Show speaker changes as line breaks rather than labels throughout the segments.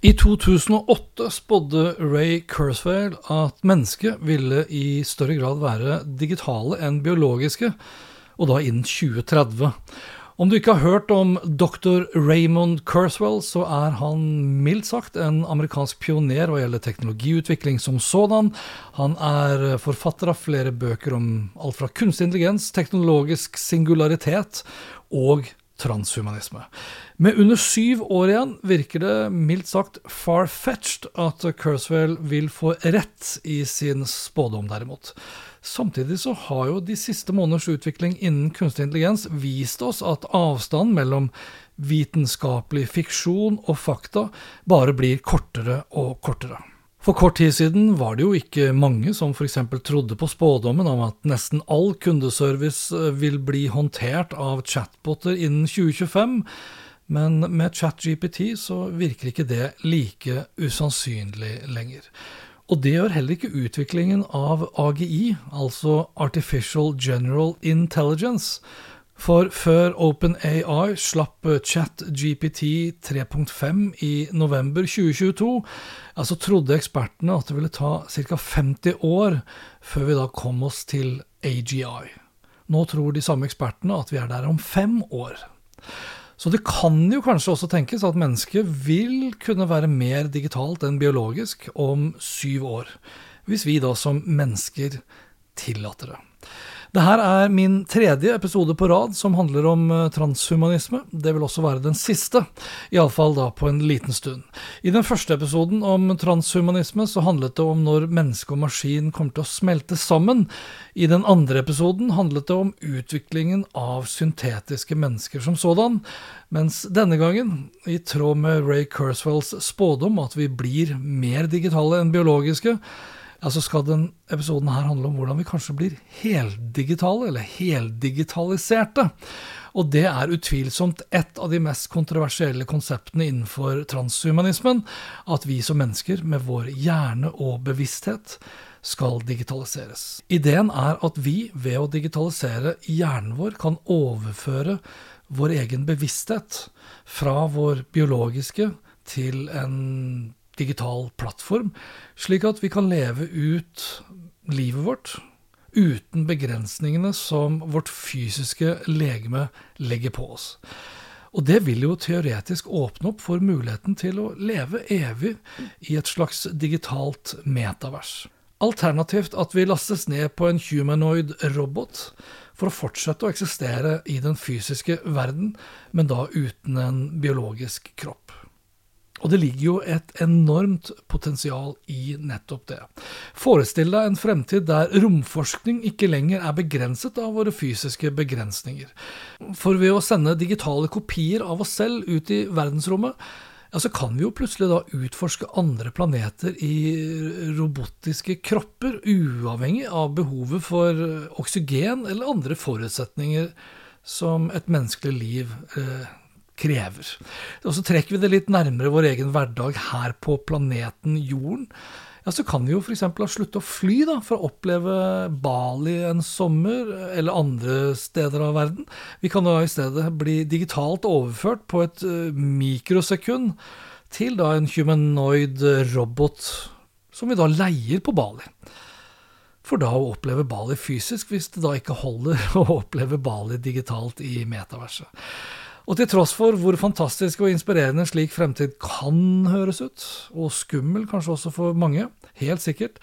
I 2008 spådde Ray Kurzweil at mennesket ville i større grad være digitale enn biologiske, og da innen 2030. Om du ikke har hørt om dr. Raymond Kurzweil, så er han mildt sagt en amerikansk pioner hva gjelder teknologiutvikling som sådan. Han er forfatter av flere bøker om alt fra kunstig intelligens, teknologisk singularitet og transhumanisme. Med under syv år igjen virker det mildt sagt far-fetched at Kurzweil vil få rett i sin spådom, derimot. Samtidig så har jo de siste måneders utvikling innen kunstig intelligens vist oss at avstanden mellom vitenskapelig fiksjon og fakta bare blir kortere og kortere. For kort tid siden var det jo ikke mange som f.eks. trodde på spådommen om at nesten all kundeservice vil bli håndtert av chatboter innen 2025, men med ChatGPT så virker ikke det like usannsynlig lenger. Og det gjør heller ikke utviklingen av AGI, altså Artificial General Intelligence. For før OpenAI slapp ChatGPT 3.5 i november 2022, ja, så trodde ekspertene at det ville ta ca. 50 år før vi da kom oss til AGI. Nå tror de samme ekspertene at vi er der om fem år. Så det kan jo kanskje også tenkes at mennesket vil kunne være mer digitalt enn biologisk om syv år, hvis vi da som mennesker tillater det. Det her er min tredje episode på rad som handler om eh, transhumanisme. Det vil også være den siste, iallfall da på en liten stund. I den første episoden om transhumanisme så handlet det om når menneske og maskin kommer til å smelte sammen. I den andre episoden handlet det om utviklingen av syntetiske mennesker som sådan. Mens denne gangen, i tråd med Ray Kurzwells spådom at vi blir mer digitale enn biologiske, ja, så skal den episoden her handle om hvordan vi kanskje blir heldigitale, eller heldigitaliserte. Og det er utvilsomt et av de mest kontroversielle konseptene innenfor transhumanismen, at vi som mennesker med vår hjerne og bevissthet skal digitaliseres. Ideen er at vi ved å digitalisere hjernen vår kan overføre vår egen bevissthet fra vår biologiske til en digital plattform, slik at vi kan leve ut livet vårt uten begrensningene som vårt fysiske legeme legger på oss. Og det vil jo teoretisk åpne opp for muligheten til å leve evig i et slags digitalt metavers. Alternativt at vi lastes ned på en humanoid robot for å fortsette å eksistere i den fysiske verden, men da uten en biologisk kropp. Og det ligger jo et enormt potensial i nettopp det. Forestill deg en fremtid der romforskning ikke lenger er begrenset av våre fysiske begrensninger. For ved å sende digitale kopier av oss selv ut i verdensrommet, ja, så kan vi jo plutselig da utforske andre planeter i robotiske kropper, uavhengig av behovet for oksygen eller andre forutsetninger som et menneskelig liv eh, krever. Og så trekker vi det litt nærmere vår egen hverdag her på planeten Jorden. Ja, så kan vi jo f.eks. sluttet å fly da, for å oppleve Bali en sommer, eller andre steder av verden. Vi kan da i stedet bli digitalt overført på et uh, mikrosekund til da en humanoid robot som vi da leier på Bali. For da å oppleve Bali fysisk, hvis det da ikke holder å oppleve Bali digitalt i metaverset. Og til tross for hvor fantastisk og inspirerende en slik fremtid kan høres ut, og skummel kanskje også for mange, helt sikkert,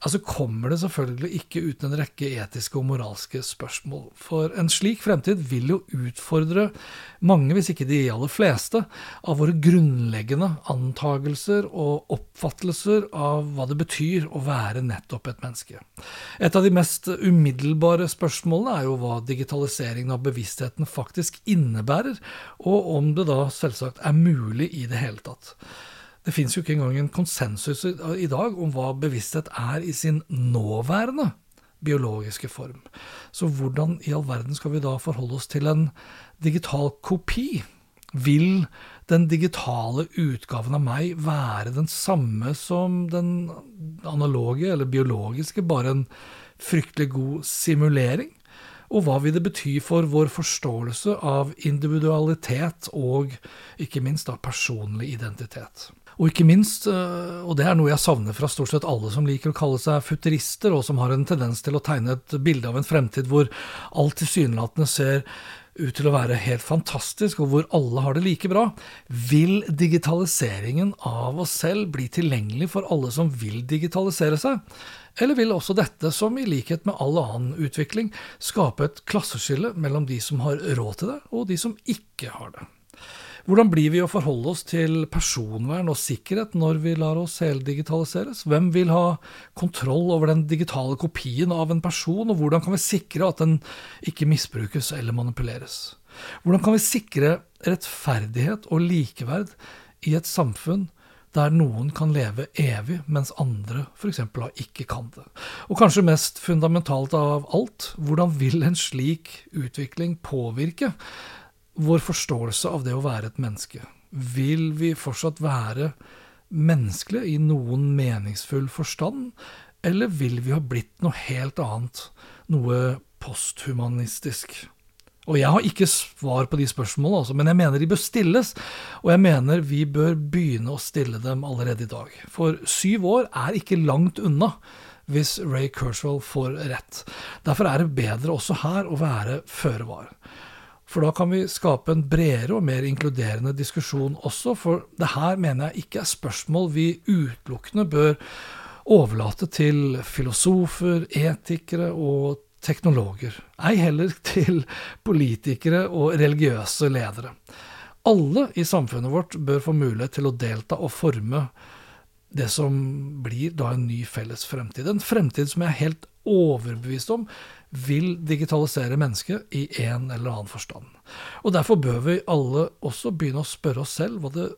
altså kommer det selvfølgelig ikke uten en rekke etiske og moralske spørsmål. For en slik fremtid vil jo utfordre mange, hvis ikke de aller fleste, av våre grunnleggende antagelser og oppfattelser av hva det betyr å være nettopp et menneske. Et av de mest umiddelbare spørsmålene er jo hva digitaliseringen av bevisstheten faktisk innebærer, og om det da selvsagt er mulig i det hele tatt. Det fins jo ikke engang en konsensus i dag om hva bevissthet er i sin nåværende biologiske form. Så hvordan i all verden skal vi da forholde oss til en digital kopi? Vil den digitale utgaven av meg være den samme som den analoge eller biologiske, bare en fryktelig god simulering? Og hva vil det bety for vår forståelse av individualitet og ikke minst da personlig identitet? Og ikke minst, eh, og det er noe jeg savner fra stort sett alle som liker å kalle seg futurister, og som har en tendens til å tegne et bilde av en fremtid hvor alt tilsynelatende ser ut til å være helt fantastisk, og hvor alle har det like bra, vil digitaliseringen av oss selv bli tilgjengelig for alle som vil digitalisere seg? Eller vil også dette, som i likhet med all annen utvikling, skape et klasseskille mellom de som har råd til det, og de som ikke har det? Hvordan blir vi å forholde oss til personvern og sikkerhet når vi lar oss heldigitaliseres? Hvem vil ha kontroll over den digitale kopien av en person, og hvordan kan vi sikre at den ikke misbrukes eller manipuleres? Hvordan kan vi sikre rettferdighet og likeverd i et samfunn der noen kan leve evig, mens andre f.eks. ikke kan det. Og kanskje mest fundamentalt av alt, hvordan vil en slik utvikling påvirke vår forståelse av det å være et menneske. Vil vi fortsatt være menneskelige i noen meningsfull forstand, eller vil vi ha blitt noe helt annet, noe posthumanistisk? Og jeg har ikke svar på de spørsmålene, altså, men jeg mener de bør stilles, og jeg mener vi bør begynne å stille dem allerede i dag. For syv år er ikke langt unna hvis Ray Kurzweil får rett. Derfor er det bedre også her å være føre var. For da kan vi skape en bredere og mer inkluderende diskusjon også, for det her mener jeg ikke er spørsmål vi utelukkende bør overlate til filosofer, etikere og teknologer. Ei heller til politikere og religiøse ledere. Alle i samfunnet vårt bør få mulighet til å delta og forme det som blir da en ny felles fremtid. En fremtid som jeg er helt overbevist om vil digitalisere mennesket i en eller annen forstand. Og Derfor bør vi alle også begynne å spørre oss selv hva det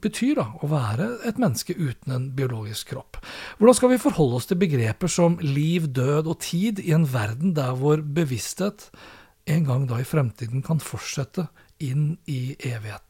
betyr da, å være et menneske uten en biologisk kropp. Hvordan skal vi forholde oss til begreper som liv, død og tid i en verden der vår bevissthet en gang da i fremtiden kan fortsette inn i evigheten?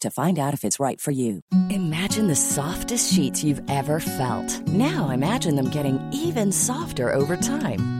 to find out if it's right for you. Imagine the softest sheets you've ever felt. Now imagine them getting even softer over time.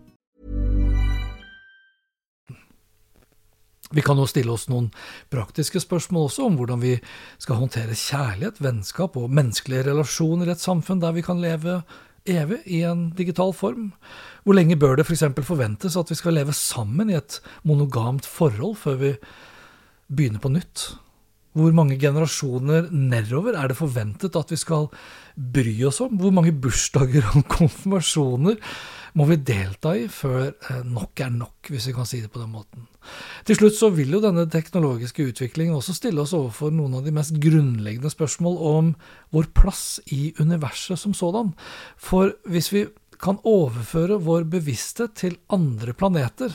Vi kan jo stille oss noen praktiske spørsmål også om hvordan vi skal håndtere kjærlighet, vennskap og menneskelige relasjoner i et samfunn der vi kan leve evig i en digital form. Hvor lenge bør det f.eks. For forventes at vi skal leve sammen i et monogamt forhold før vi begynner på nytt? Hvor mange generasjoner nedover er det forventet at vi skal bry oss om? Hvor mange bursdager og konfirmasjoner må vi delta i før eh, nok er nok, hvis vi kan si det på den måten? Til slutt så vil jo denne teknologiske utviklingen også stille oss overfor noen av de mest grunnleggende spørsmål om vår plass i universet som sådan. For hvis vi kan overføre vår bevissthet til andre planeter,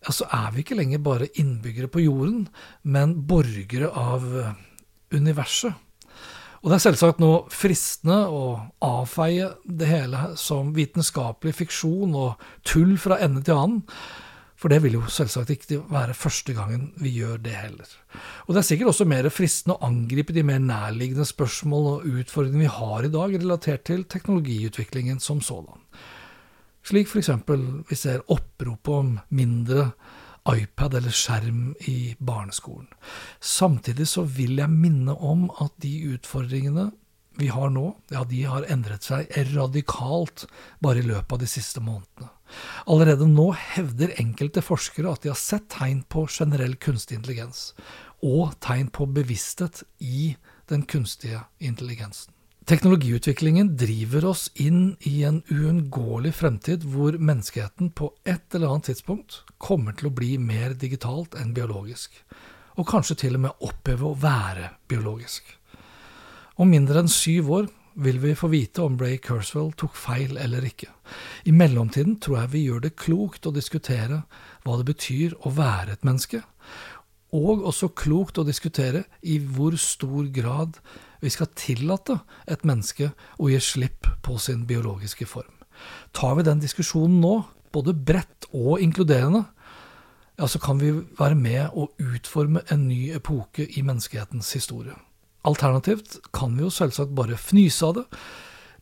ja, så er vi ikke lenger bare innbyggere på jorden, men borgere av eh, universet. Og det er selvsagt nå fristende å avfeie det hele som vitenskapelig fiksjon og tull fra ende til annen, for det vil jo selvsagt ikke være første gangen vi gjør det heller. Og det er sikkert også mer fristende å angripe de mer nærliggende spørsmål og utfordringene vi har i dag relatert til teknologiutviklingen som sådan. Slik f.eks. vi ser opprop om mindre iPad eller skjerm i barneskolen. Samtidig så vil jeg minne om at de utfordringene vi har nå, ja, de har endret seg radikalt bare i løpet av de siste månedene. Allerede nå hevder enkelte forskere at de har sett tegn på generell kunstig intelligens, og tegn på bevissthet i den kunstige intelligensen. Teknologiutviklingen driver oss inn i en uunngåelig fremtid hvor menneskeheten på et eller annet tidspunkt kommer til å bli mer digitalt enn biologisk, og kanskje til og med oppheve å være biologisk. Om mindre enn syv år vil vi få vite om Ray Kurzweil tok feil eller ikke. I mellomtiden tror jeg vi gjør det klokt å diskutere hva det betyr å være et menneske, og også klokt å diskutere i hvor stor grad vi skal tillate et menneske å gi slipp på sin biologiske form. Tar vi den diskusjonen nå, både bredt og inkluderende, ja, så kan vi være med å utforme en ny epoke i menneskehetens historie. Alternativt kan vi jo selvsagt bare fnyse av det,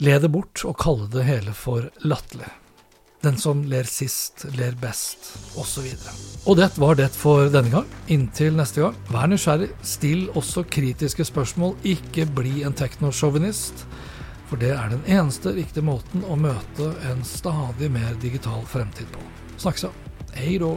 le det bort og kalle det hele for latterlig. Den som ler sist, ler best, osv. Og det var det for denne gang. Inntil neste gang, vær nysgjerrig. Still også kritiske spørsmål. Ikke bli en teknosjåvinist. For det er den eneste riktige måten å møte en stadig mer digital fremtid på. Snakkes. Hei då.